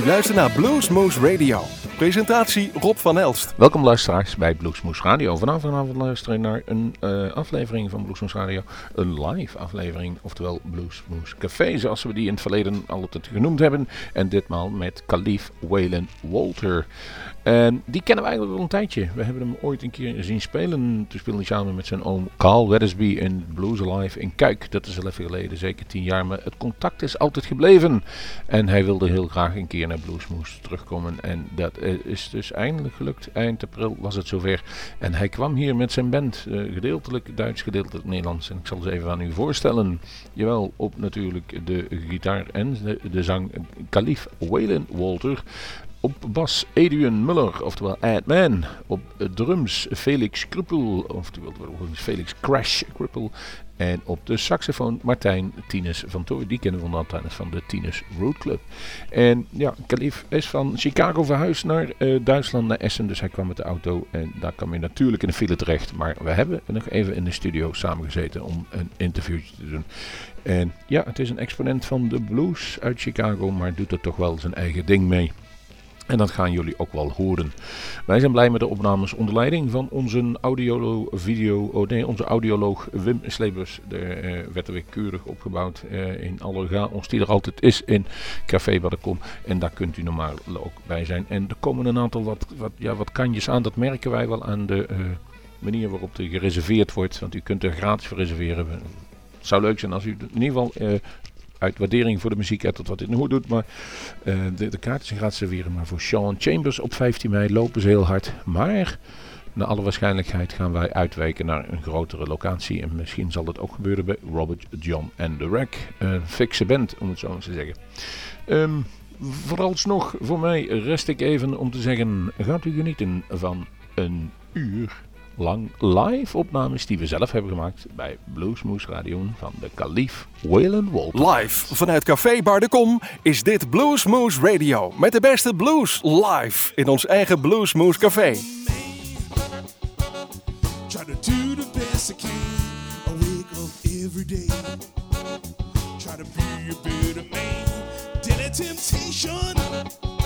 U luistert naar Bluesmoose Radio. Presentatie Rob van Elst. Welkom luisteraars bij Bluesmoose Radio. Vanavond luisteren naar een uh, aflevering van Bluesmoose Radio. Een live aflevering, oftewel Bluesmoose Café, zoals we die in het verleden altijd genoemd hebben. En ditmaal met Khalif Waylon Walter. En die kennen we eigenlijk al een tijdje. We hebben hem ooit een keer zien spelen. Toen speelde hij samen met zijn oom Carl Weathersby in Blues Alive in Kuik. Dat is al even geleden, zeker tien jaar. Maar het contact is altijd gebleven. En hij wilde heel graag een keer naar Bluesmoes terugkomen. En dat is dus eindelijk gelukt. Eind april was het zover. En hij kwam hier met zijn band. Uh, gedeeltelijk Duits, gedeeltelijk Nederlands. En ik zal ze even aan u voorstellen. Jawel, op natuurlijk de gitaar en de, zang Khalif Waylon Walter. Op bas Adrian Muller, oftewel Adman. Op drums Felix Kruppel, oftewel Felix Crash Kruppel. En op de saxofoon Martijn Tines van Toor. Die kennen we van altijd van de Tines Road Club. En ja, Kalif is van Chicago verhuisd naar uh, Duitsland, naar Essen. Dus hij kwam met de auto en daar kwam hij natuurlijk in de file terecht. Maar we hebben nog even in de studio samengezeten om een interviewtje te doen. En ja, het is een exponent van de blues uit Chicago, maar doet er toch wel zijn eigen ding mee. En dat gaan jullie ook wel horen. Wij zijn blij met de opnames onder leiding van onze audioloog, video, oh nee, onze audioloog Wim Slebers. Er uh, werd er weer keurig opgebouwd uh, in alle chaos die er altijd is in Café Baddekom. En daar kunt u normaal ook bij zijn. En er komen een aantal wat, wat, ja, wat kanjes aan. Dat merken wij wel aan de uh, manier waarop er gereserveerd wordt. Want u kunt er gratis voor reserveren. Het zou leuk zijn als u in ieder geval uit waardering voor de muziek tot wat dit nu doet. Maar uh, de, de kaartjes gaat serveren. Maar voor Sean Chambers op 15 mei lopen ze heel hard. Maar naar alle waarschijnlijkheid gaan wij uitwijken naar een grotere locatie. En misschien zal dat ook gebeuren bij Robert John en The Rack. Een fikse band, om het zo eens te zeggen. Um, vooralsnog, voor mij rest ik even om te zeggen: gaat u genieten van een uur lang live opnames die we zelf hebben gemaakt bij Bluesmoose Radio van de Kalif Waylon Walt. Live vanuit Café Bar de Kom is dit Bluesmoose Radio met de beste blues live in ons eigen Bluesmoose Café. Try to be a better man. Temptation.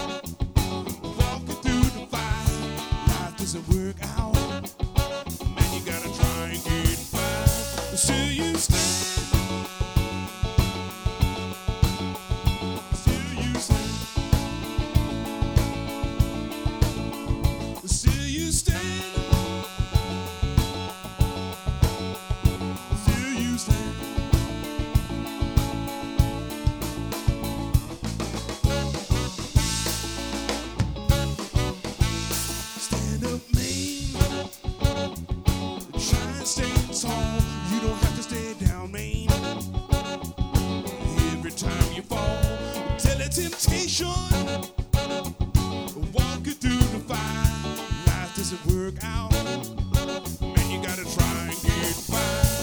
work out, and you gotta try and get by.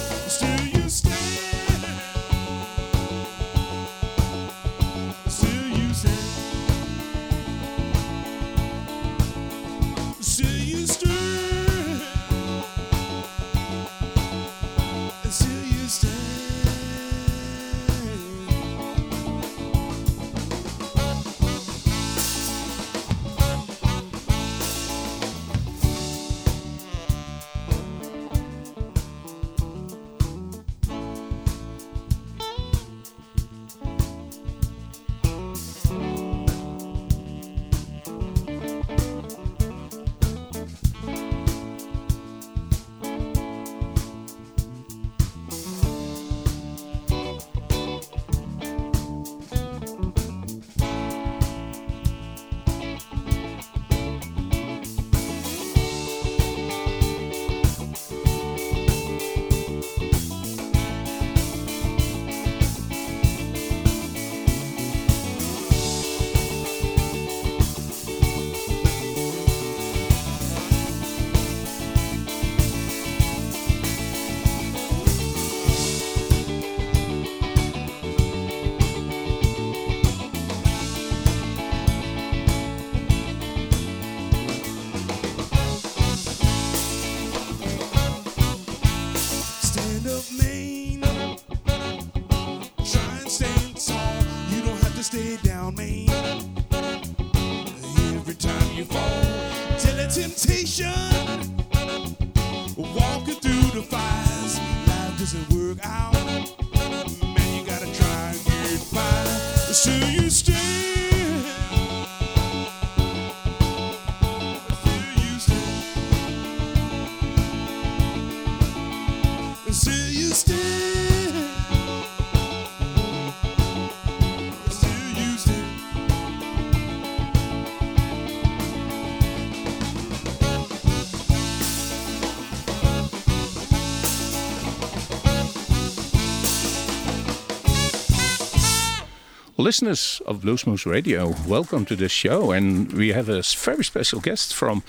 Listeners of Bluesmoose Radio, welcome to the show. And we have a very special guest from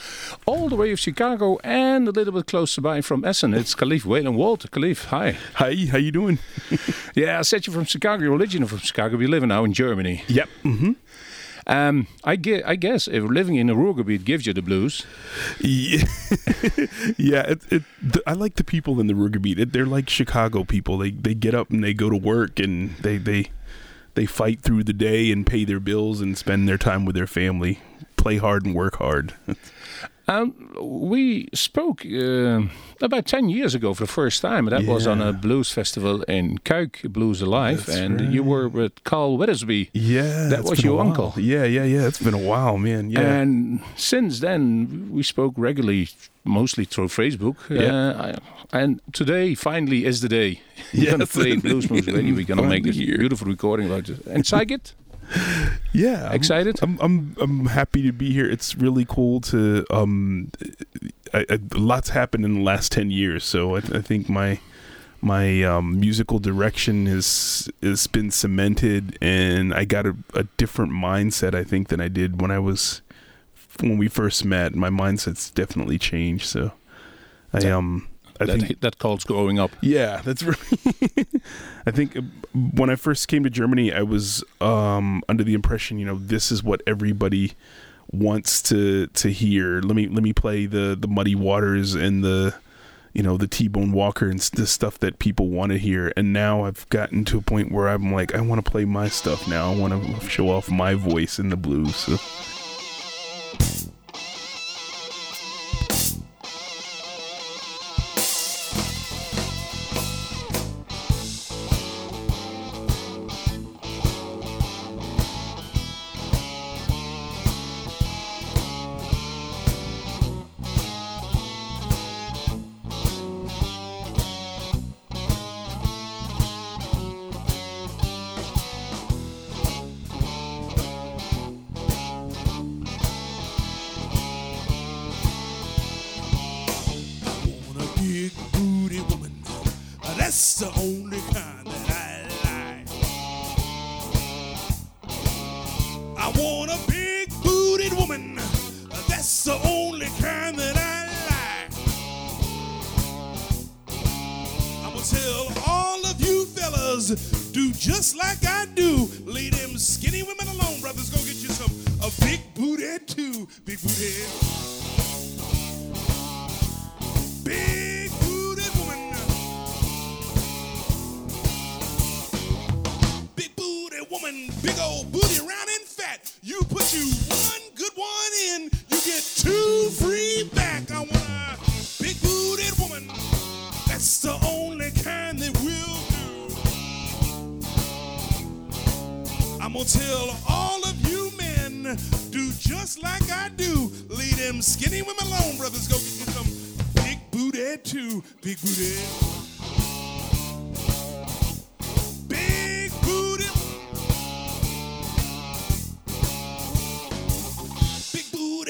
all the way of Chicago and a little bit closer by from Essen. It's Khalif Wailin Walt. Khalif, hi. Hi, how you doing? Yeah, I said you're from Chicago. You're originally from Chicago. We live now in Germany. Yep. hmm Um, I, ge- I guess if living in a Ruhrgebiet gives you the blues. Yeah, yeah. It, it, the, I like the people in the Ruhrgebiet. It, they're like Chicago people. They they get up and they go to work and they they they fight through the day and pay their bills and spend their time with their family. Play hard and work hard. Um, we spoke uh, about 10 years ago for the first time. That was on a blues festival in Cuijk, Blues Alive. That's and you were with Carl Weathersby. Yeah, That was your uncle. Yeah, yeah, yeah. It's been a while, man. Yeah. And since then, we spoke regularly, mostly through Facebook. Yeah. Uh, and today, finally, is the day. We're going to play Bluesmoose Radio. We're going to make this here. beautiful recording about it. And Saget, yeah, I'm- excited? I'm I'm I'm happy to be here. It's really cool to um, I, I, lots happened in the last ten years. So I, I think my my um, musical direction is has been cemented, and I got a, a different mindset. I think than I did when I was when we first met. My mindset's definitely changed. So I um I that, think that calls growing up. yeah, that's right. I think uh, when I first came to Germany, I was um, under the impression, you know, this is what everybody wants to to hear. Let me let me play the the Muddy Waters and the you know the T-Bone Walker and the stuff that people want to hear. And now I've gotten to a point where I'm like, I want to play my stuff now. I want to show off my voice in the blues. So.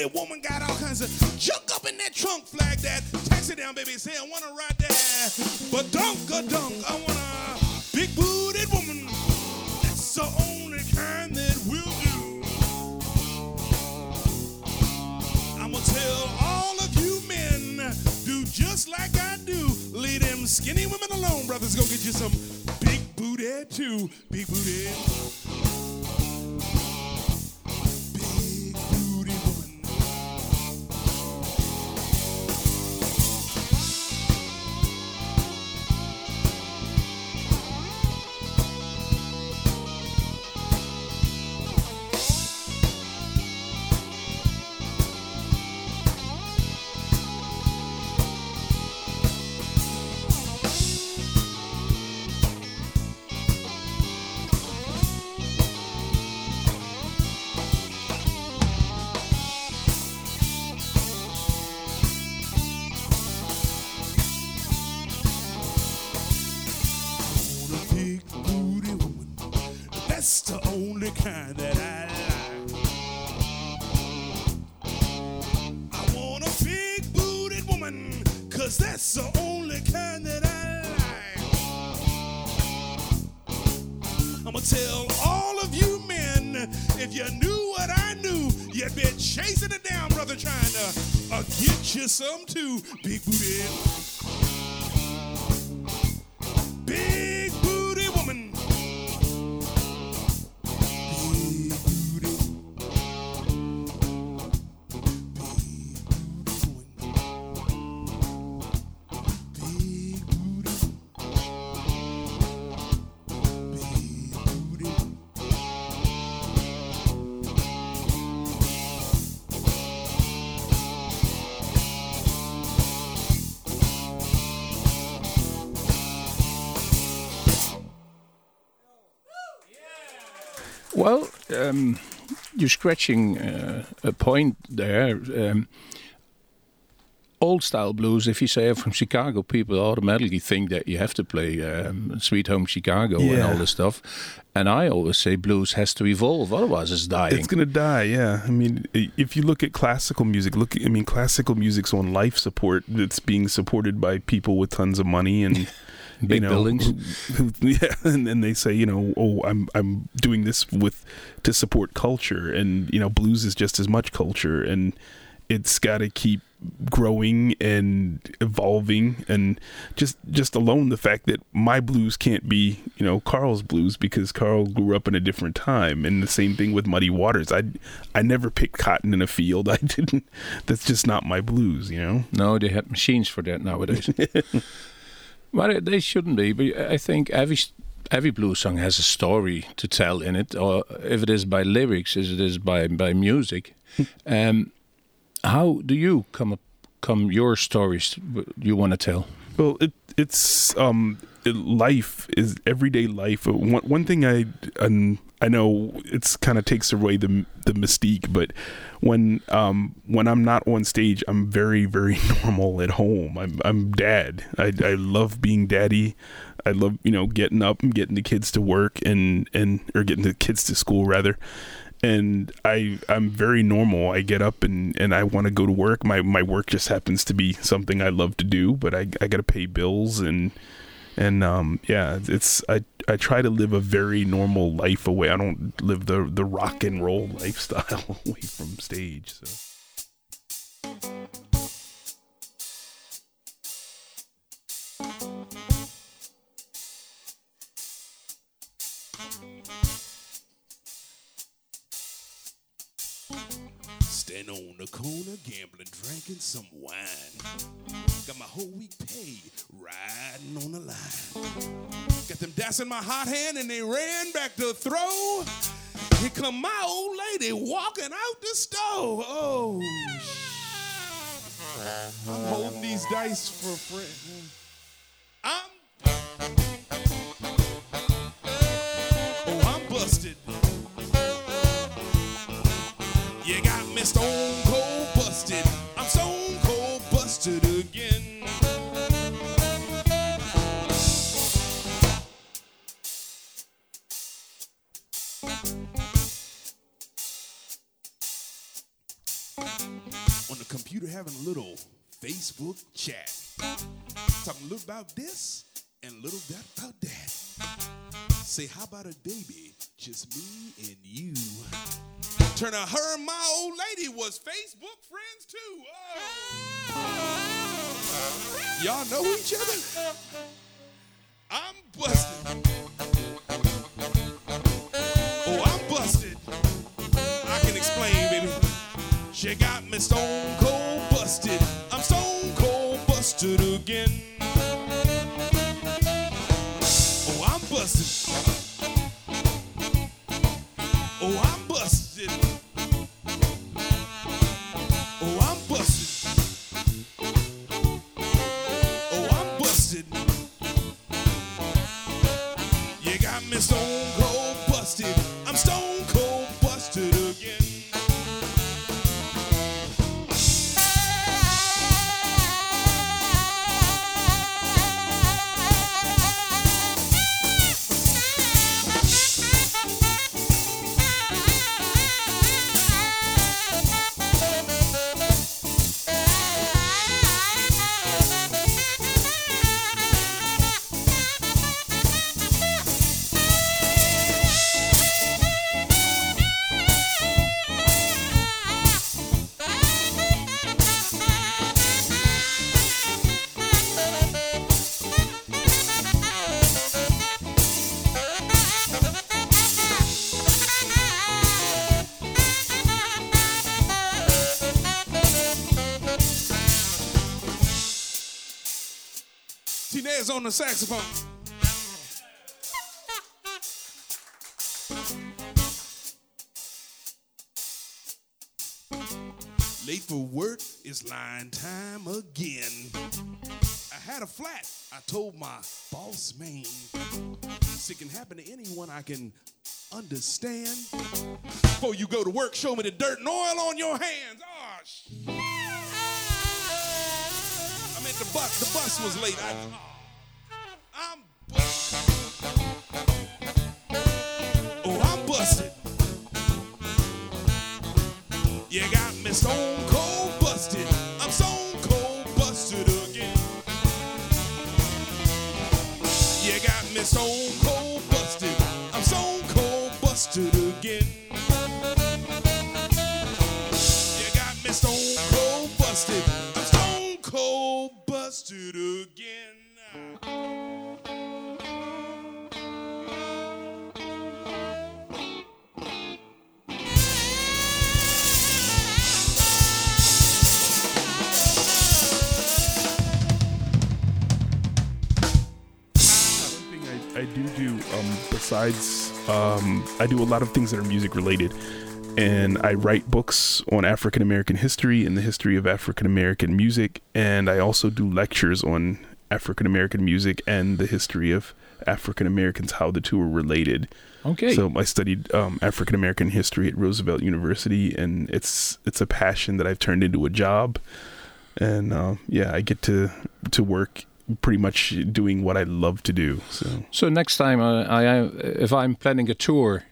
Booty woman got all kinds of junk up in that trunk. Flag that. Taxi down, baby. Say I wanna ride that. But dunk a dunk. I want a big booted woman. That's the only kind that will do. I'ma tell all of you men, do just like I do. Leave them skinny women alone, brothers. Go get you some big booty too. Big booty. Well, um, you're scratching uh, a point there. Um, old style blues, if you say from Chicago, people automatically think that you have to play um, Sweet Home Chicago and all this stuff. And I always say blues has to evolve, otherwise it's dying. It's gonna die. Yeah, I mean, if you look at classical music, look, I mean, classical music's on life support. It's being supported by people with tons of money and Big you know, buildings. yeah, and then they say, you know, oh, I'm I'm doing this with to support culture, and you know, blues is just as much culture, and it's got to keep growing and evolving, and just just alone the fact that my blues can't be, you know, Carl's blues because Carl grew up in a different time, and the same thing with Muddy Waters. I I never picked cotton in a field. I didn't. That's just not my blues, you know. No, they have machines for that nowadays. it- they shouldn't be. But I think every every blues song has a story to tell in it, or if it is by lyrics, as it is by by music. um, how do you come up, come your stories you want to tell? Well, it it's um life is everyday life. Uh, One one thing I um, I know it's kind of takes away the the mystique, but when um when I'm not on stage, I'm very very normal at home. I'm I'm dad. I I love being daddy. I love you know getting up and getting the kids to work and and or getting the kids to school rather and I I'm very normal. I get up and, and I want to go to work. My my work just happens to be something I love to do, but I I got to pay bills and and um yeah, it's I I try to live a very normal life away. I don't live the the rock and roll lifestyle away from stage. So Stand on the corner, gambling, drinking some wine. Got my whole week pay riding on the line. Got them in my hot hand and they ran back to throw. Here come my old lady walking out the stove. Oh, I'm holding these dice for a friend. I'm having a little Facebook chat. Talking a little about this and a little that about that. Say, how about a baby? Just me and you. Turn out her and my old lady was Facebook friends too. Oh. Y'all know each other? I'm busted. She got me stone cold busted. I'm stone cold busted again. Saxophone. Late for work, it's line time again. I had a flat, I told my boss man. This can happen to anyone I can understand. Before you go to work, show me the dirt and oil on your hands. Oh, sh- I meant the bus, the bus was late. I, stone um, I do a lot of things that are music related, and I write books on African American history and the history of African American music, and I also do lectures on African American music and the history of African Americans, how the two are related. Okay. So I studied um, African American history at Roosevelt University, and it's it's a passion that I've turned into a job, and uh, yeah, I get to to work pretty much doing what I love to do. So So next time uh, I, I if I'm planning a tour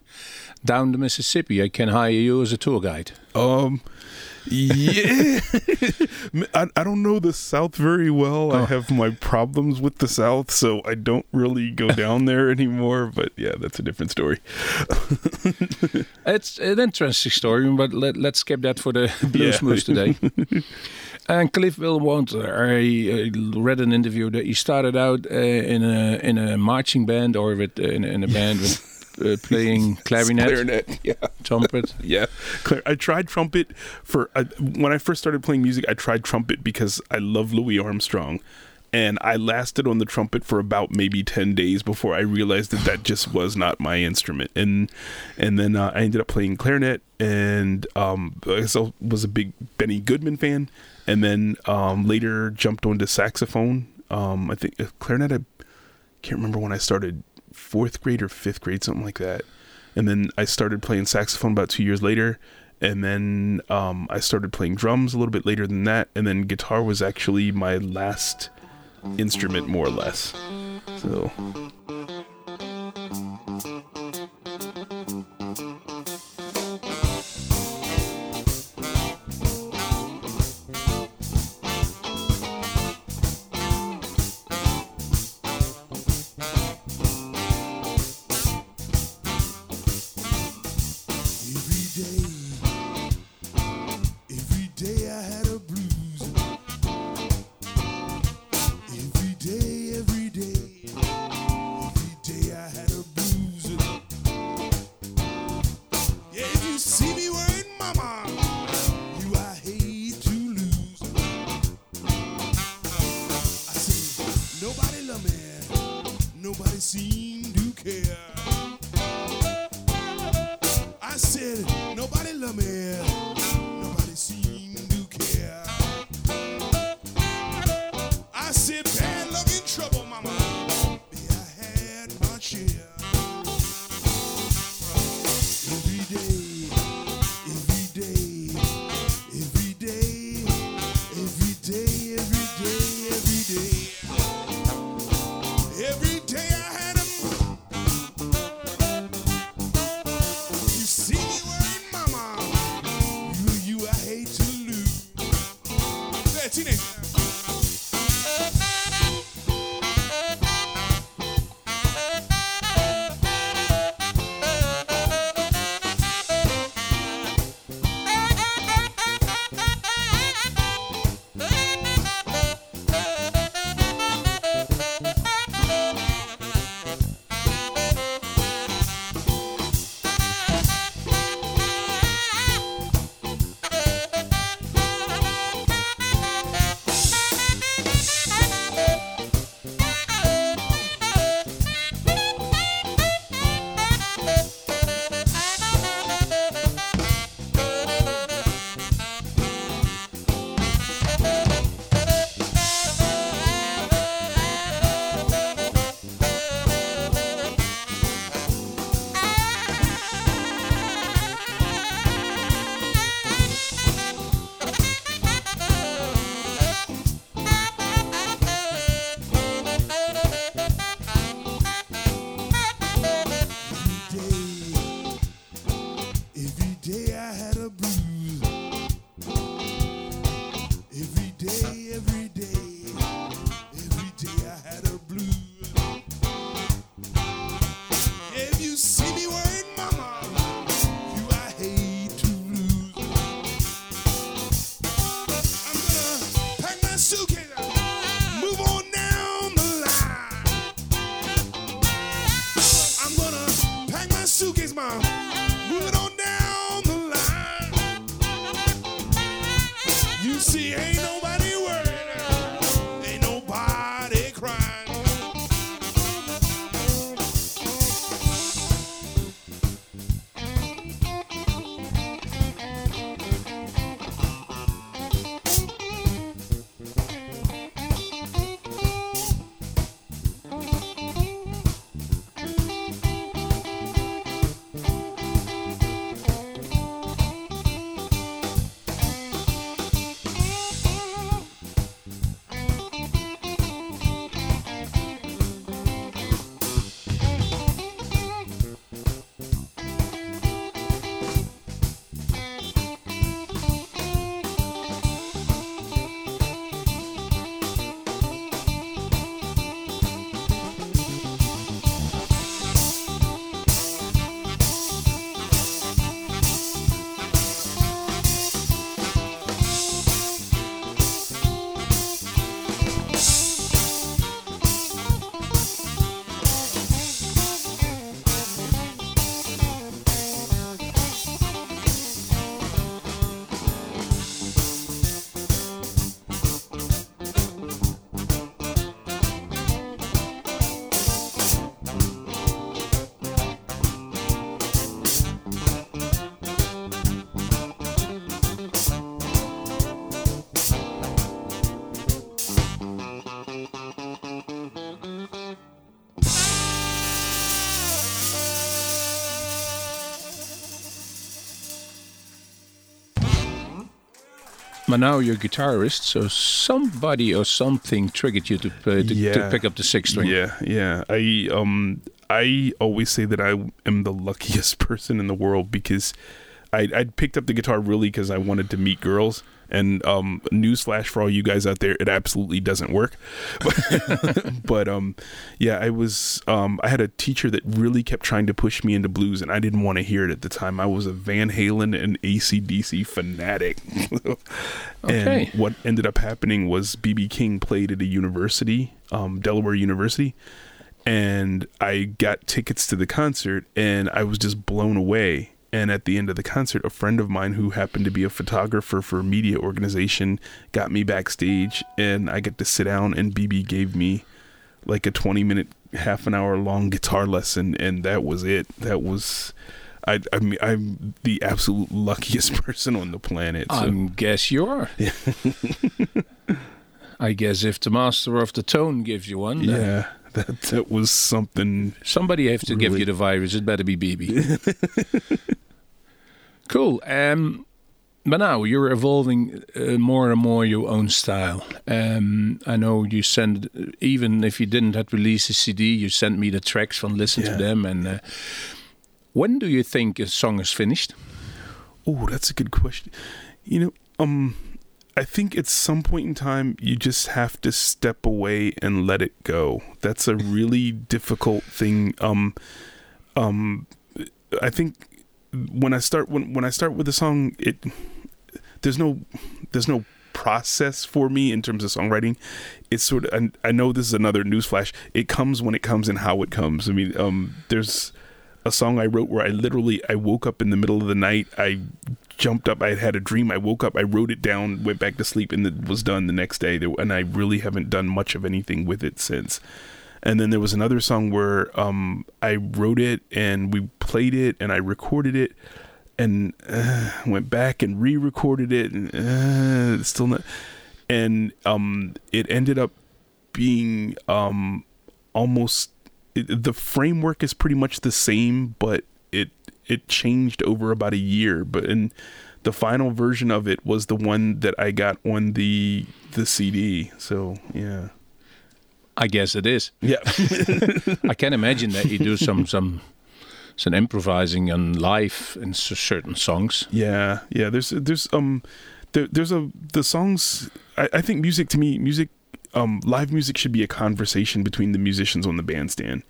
down the Mississippi, I can hire you as a tour guide. Um, yeah, I, I don't know the South very well. I Oh. have my problems with the South, so I don't really go down there anymore. But yeah, that's a different story. It's an interesting story, but let, let's skip that for the Blues Yeah. Moose today. and Cliff Will Wanter, I, I read an interview that he started out uh, in a in a marching band or with uh, in, a- in a band with uh, playing clarinet, Clarinet, yeah, trumpet. yeah. Clar- I tried trumpet for uh, when I first started playing music. I tried trumpet because I love Louis Armstrong. And I lasted on the trumpet for about maybe ten days before I realized that that just was not my instrument. And and then uh, I ended up playing clarinet, and um, I was a big Benny Goodman fan. And then um, later jumped onto saxophone. Um, I think uh, clarinet. I can't remember when I started, fourth grade or fifth grade, something like that. And then I started playing saxophone about two years later. And then um, I started playing drums a little bit later than that. And then guitar was actually my last instrument, more or less. So Moving on down the line. You see, ain't Now you're a guitarist, so somebody or something triggered you to, play, to, to pick up the six string. Yeah, yeah. I um I always say that I am the luckiest person in the world because I I picked up the guitar really because I wanted to meet girls. And um, newsflash for all you guys out there, it absolutely doesn't work. But, but um, yeah, I was um, I had a teacher that really kept trying to push me into blues, and I didn't want to hear it at the time. I was a Van Halen and ACDC fanatic. Okay. And what ended up happening was BB King played at a university, um, Delaware University, and I got tickets to the concert, and I was just blown away. And at the end of the concert, a friend of mine who happened to be a photographer for a media organization got me backstage, and I got to sit down, and BB gave me like a 20 minute, half an hour long guitar lesson, and that was it. That was. I, I mean, I'm the absolute luckiest person on the planet. So. I guess you are. I guess if the master of the tone gives you one, then Yeah, that that was something. somebody has to give you the virus. It better be BB. cool. Um, but now you're evolving uh, more and more your own style. Um, I know you send, even if you didn't have released a CD, you sent me the tracks from listen Yeah. to them. And uh, when do you think a song is finished? Oh, that's a good question. You know, um, I think at some point in time you just have to step away and let it go. That's a really difficult thing. Um, um, I think when I start when when I start with a song, it there's no there's no process for me in terms of songwriting. It's sort of and I know this is another newsflash. It comes when it comes and how it comes. I mean, um, there's a song I wrote where I literally I woke up in the middle of the night. I jumped up. I had a dream. I woke up. I wrote it down. Went back to sleep, and it was done the next day. And I really haven't done much of anything with it since. And then there was another song where um, I wrote it and we played it and I recorded it and uh, went back and re-recorded it and uh, still not. And um, it ended up being um, almost it, the framework is pretty much the same, but it changed over about a year. But in the final version of it was the one that I got on the the CD. So yeah, I guess it is. yeah, I can imagine that you do some some some improvising on live in certain songs. yeah, yeah. There's there's um there, there's a the songs. I, I think music to me music um live music should be a conversation between the musicians on the bandstand.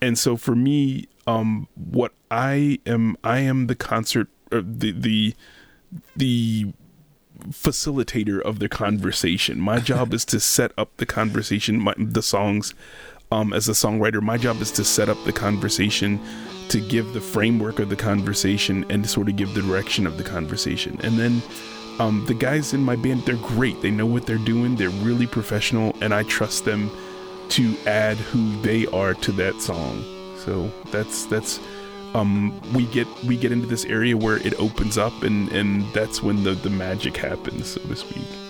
And so for me, um, what I am, I am the concert, uh, the the the facilitator of the conversation. My job is to set up the conversation, my, the songs. Um, as a songwriter, my job is to set up the conversation, to give the framework of the conversation, and to sort of give the direction of the conversation. And then um, the guys in my band, they're great. They know what they're doing. They're really professional, and I trust them to add who they are to that song. So that's that's um, we get we get into this area where it opens up and and that's when the the magic happens so to speak.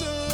Jackson.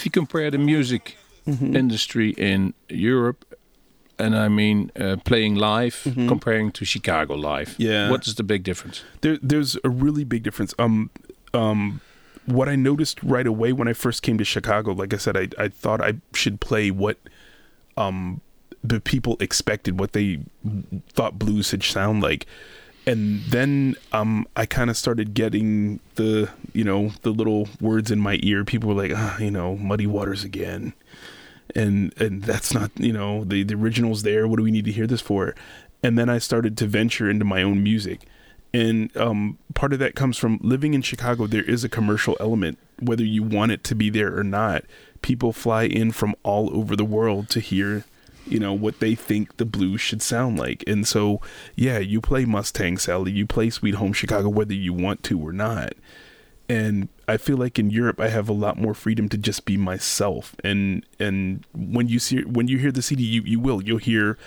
If you compare the music Mm-hmm. industry in Europe, and I mean uh, playing live, comparing to Chicago live, Mm-hmm. Yeah. what is the big difference? there, there's a really big difference. Um, um, what I noticed right away when I first came to Chicago, like I said, I, I thought I should play what um, the people expected, what they thought blues should sound like. And then um, I kind of started getting the, you know, the little words in my ear. People were like, ah, you know, muddy waters again. And and that's not, you know, the, the original's there. What do we need to hear this for? And then I started to venture into my own music and um, part of that comes from living in Chicago. There is a commercial element, whether you want it to be there or not. People fly in from all over the world to hear, you know, what they think the blues should sound like. And so, yeah, you play Mustang Sally, you play Sweet Home Chicago, whether you want to or not. And I feel like in Europe, I have a lot more freedom to just be myself. And and when you see when you hear the CD, you you will you'll hear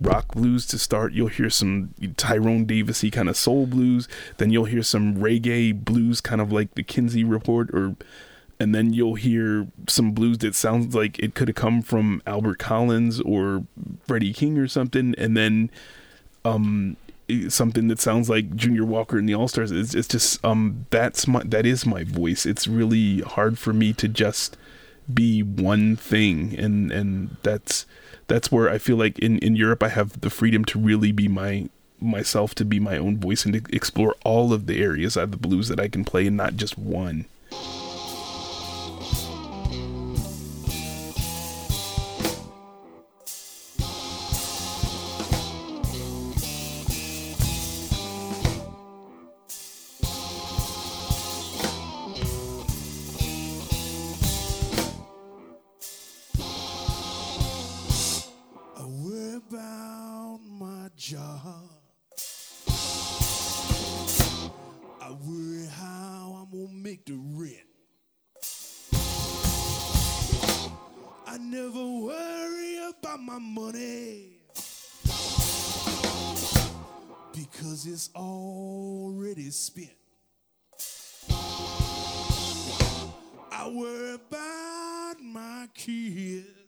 rock blues to start. You'll hear some Tyrone Davisy kind of soul blues. Then you'll hear some reggae blues, kind of like the Kinsey Report, or and then you'll hear some blues that sounds like it could have come from Albert Collins or Freddie King or something. And then um something that sounds like Junior Walker and the All Stars. It's, it's just um that's my that is my voice. It's really hard for me to just be one thing and and that's that's where I feel like in in Europe I have the freedom to really be my myself to be my own voice and to explore all of the areas of the blues that I can play and not just one. My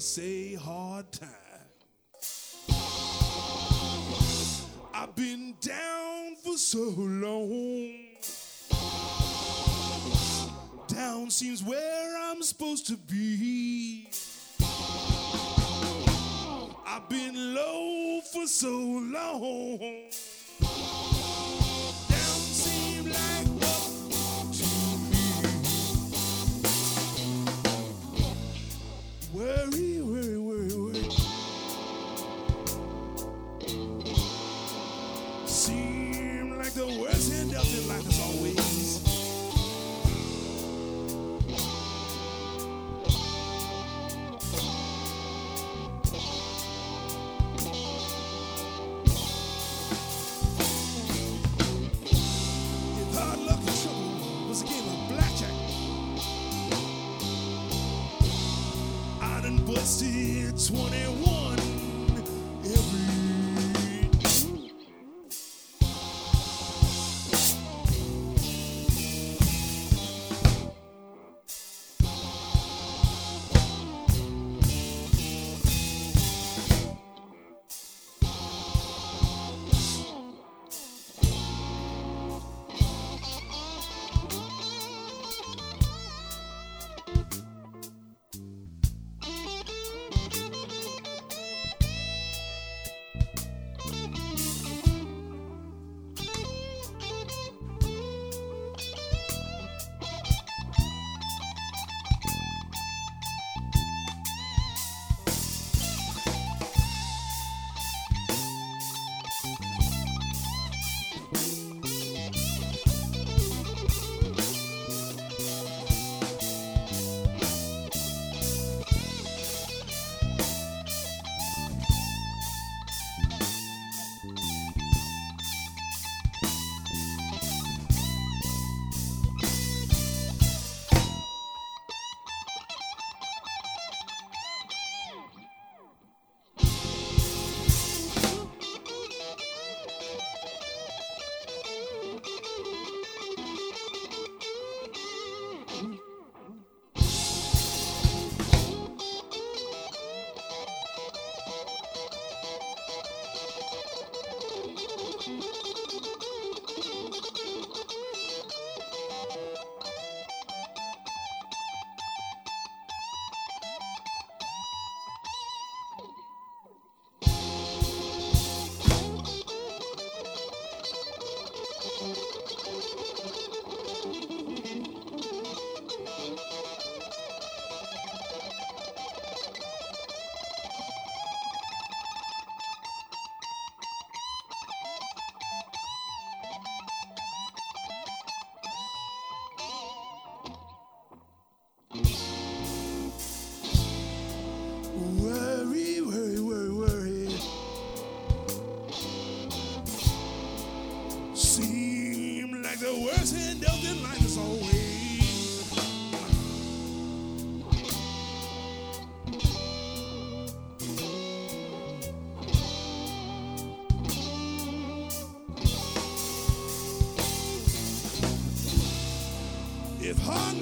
say hard time. I've been down for so long. Down seems where I'm supposed to be. I've been low for so long.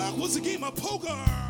Hard was a game of poker.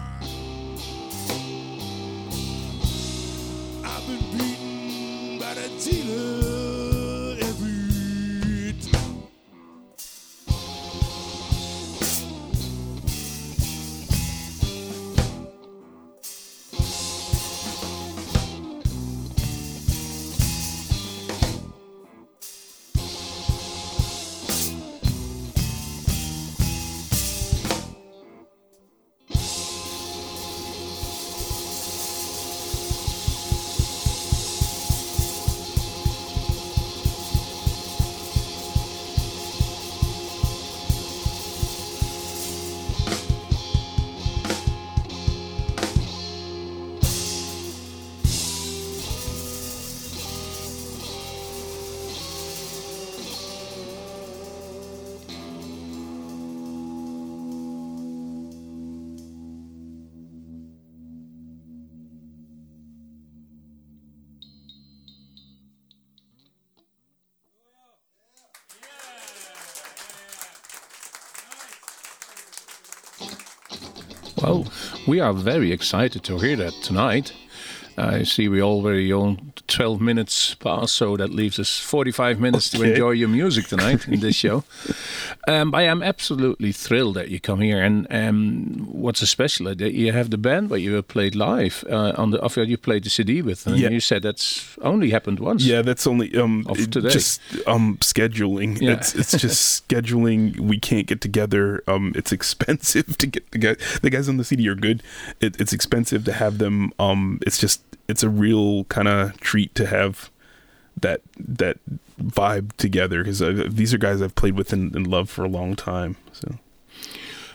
We are very excited to hear that tonight. I see we already own 12 minutes past, so that leaves us 45 minutes to enjoy your music tonight in this show. Um, I am absolutely thrilled that you come here, and um, what's especially that you have the band where you have played live uh, on the. Of you played the CD with, and Yeah. you said that's only happened once. Yeah, that's only um Of it- today. just um scheduling. Yeah. It's it's just scheduling. We can't get together. Um, it's expensive to get the guys. The guys on the CD are good. It, it's expensive to have them. Um, it's just it's a real kind of treat to have that that vibe together because uh, these are guys I've played with and, and loved for a long time. So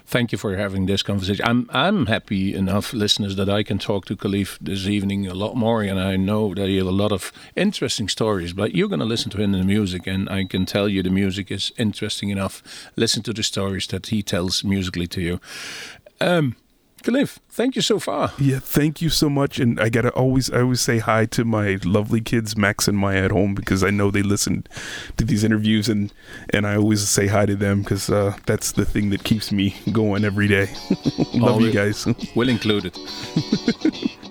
Thank you for having this conversation. I'm I'm happy enough, listeners, that I can talk to Khalif this evening a lot more, and I know that he has a lot of interesting stories. But you're going to listen to him in the music, and I can tell you the music is interesting enough. Listen to the stories that he tells musically to you. Um, Khalif, thank you so far. Yeah, thank you so much. And I gotta always, I always say hi to my lovely kids, Max and Maya at home, because I know they listen to these interviews, and and I always say hi to them because uh, that's the thing that keeps me going every day. Love you guys. Will included.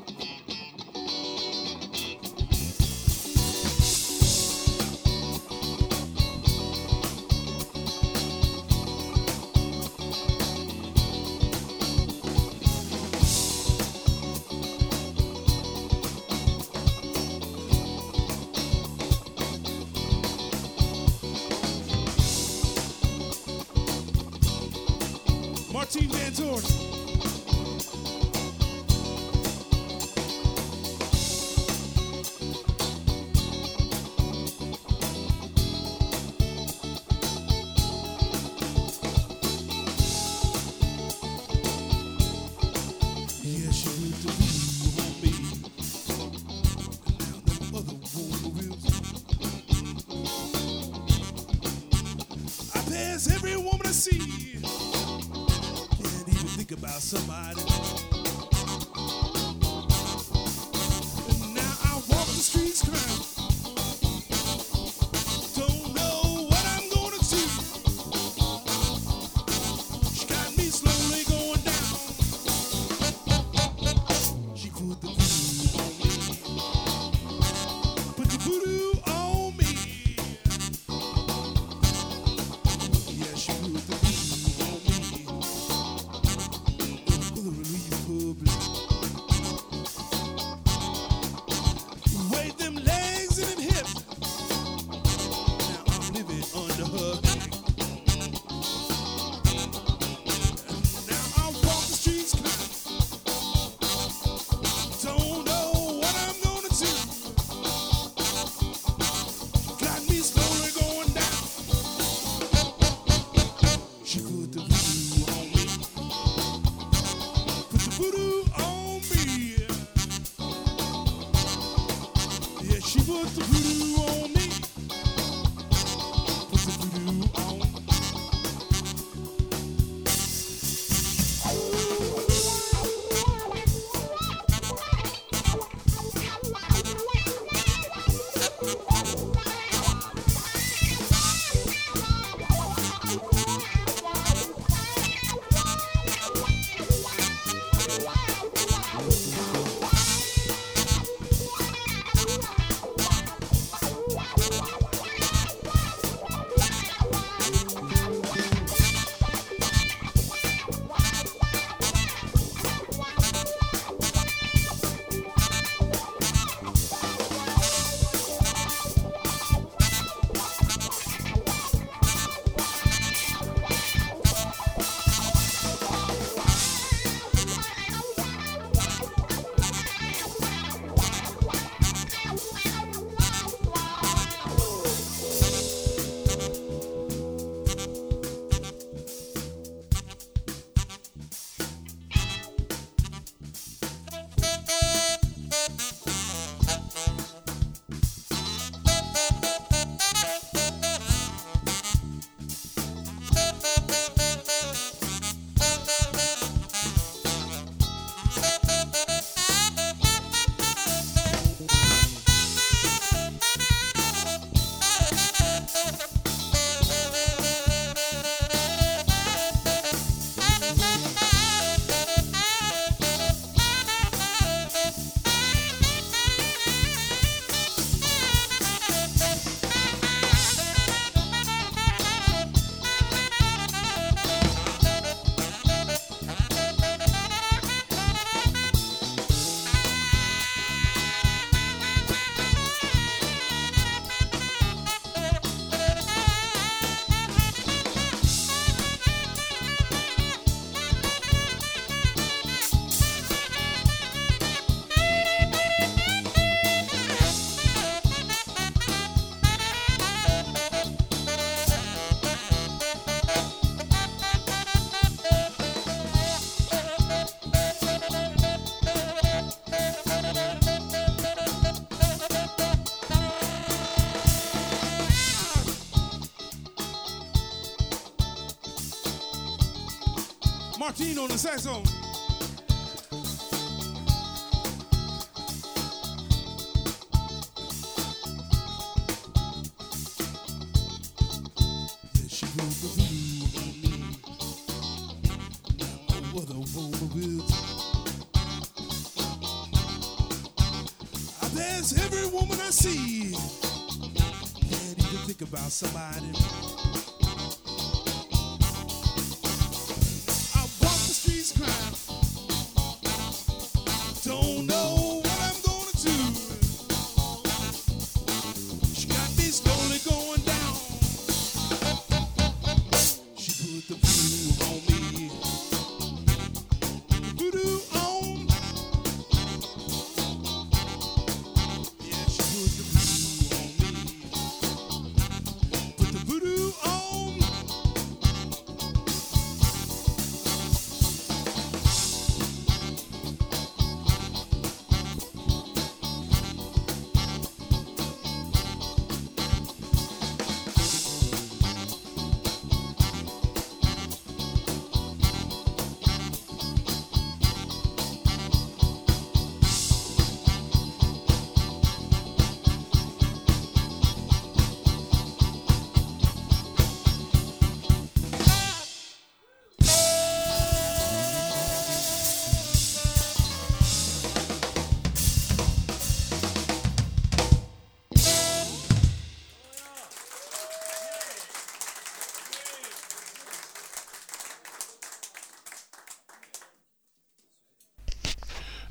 Martine on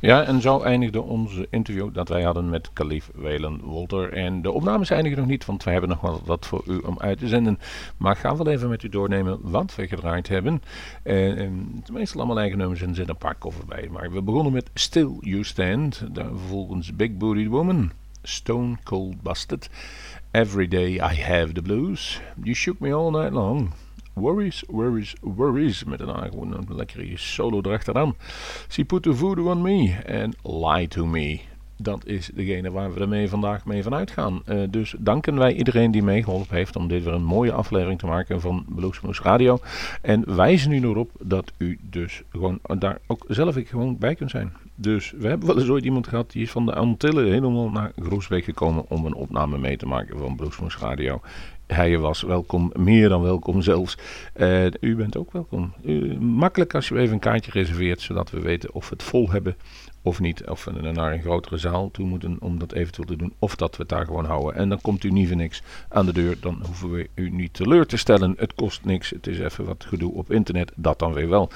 Ja, en zo eindigde onze interview dat wij hadden met Calif Welen Wolter. En de opnames eindigen nog niet, want we hebben nog wel wat voor u om uit te zenden. Maar ik ga wel even met u doornemen wat we gedraaid hebben. En, en meestal allemaal eigen nummers en er zit een paar bij. Maar we begonnen met Still You Stand. Dan vervolgens Big Booty Woman. Stone Cold Busted. Every Day I Have the Blues. You Shook Me All Night Long. Worries, Worries, Worries. Met een, gewoon een lekkere solo erachteraan. She Put the Voodoo on Me. En Lie to Me. Dat is degene waar we ermee vandaag mee vanuit gaan. Uh, dus danken wij iedereen die meegeholpen heeft om dit weer een mooie aflevering te maken van Bluesmoes Radio. En wijzen u erop dat u dus gewoon daar ook zelf gewoon bij kunt zijn. Dus we hebben wel eens ooit iemand gehad die is van de Antillen helemaal naar Groesbeek gekomen om een opname mee te maken van Bluesmoes Radio. Hij was welkom, meer dan welkom zelfs. Uh, u bent ook welkom. Uh, makkelijk als je even een kaartje reserveert, zodat we weten of we het vol hebben of niet. Of naar een grotere zaal toe moeten om dat eventueel te doen. Of dat we het daar gewoon houden. En dan komt u niet voor niks aan de deur. Dan hoeven we u niet teleur te stellen. Het kost niks. Het is even wat gedoe op internet. Dat dan weer wel.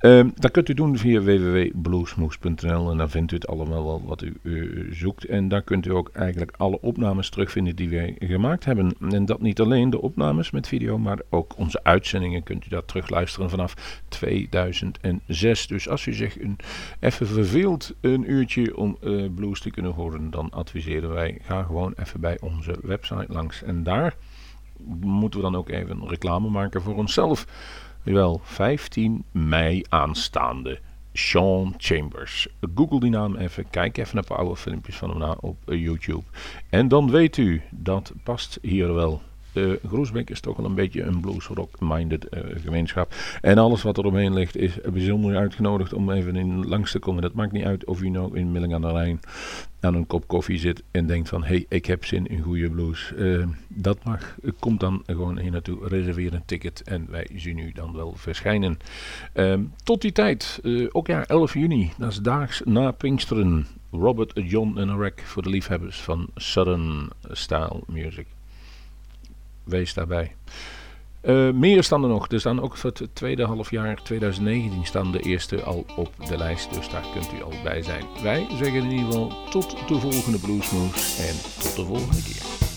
Uh, dat kunt u doen via www.bluesmoes.nl. En dan vindt u het allemaal wel wat u zoekt. En daar kunt u ook eigenlijk alle opnames terugvinden die wij gemaakt hebben. En dat niet alleen de opnames met video. Maar ook onze uitzendingen kunt u dat terugluisteren vanaf 2006. Dus als u zich een, even verveelt een uurtje om uh, blues te kunnen horen, dan adviseren wij, ga gewoon even bij onze website langs. En daar moeten we dan ook even reclame maken voor onszelf. Wel, 15 mei aanstaande. Sean Chambers. Google die naam even. Kijk even naar oude filmpjes van hem op uh, YouTube. En dan weet u, dat past hier wel. Uh, Groesbeek is toch wel een beetje een blues rock-minded uh, gemeenschap. En alles wat er omheen ligt is bijzonder uitgenodigd om even in langs te komen. Dat maakt niet uit of u nou in Milling aan de Rijn aan een kop koffie zit en denkt van... hé, hey, ik heb zin in goede blues. Uh, dat mag. Komt dan gewoon hier naartoe, reserveer een ticket en wij zien u dan wel verschijnen. tot die tijd, ook ja, 11 juni, dat is daags na Pinksteren. Robert, John en Rec voor de liefhebbers van Southern Style Music wees daarbij. Uh, meer staan er nog. Er staan ook voor het tweede halfjaar 2019 staan de eerste al op de lijst. Dus daar kunt u al bij zijn. Wij zeggen in ieder geval tot de volgende Bluesmoes en tot de volgende keer.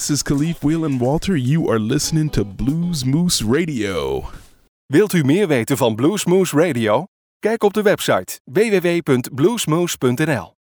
This is Khalif, Will and Walter. You are listening to Blues Moose Radio. Wilt u meer weten van Blues Moose Radio? Kijk op de website www.bluesmoose.nl.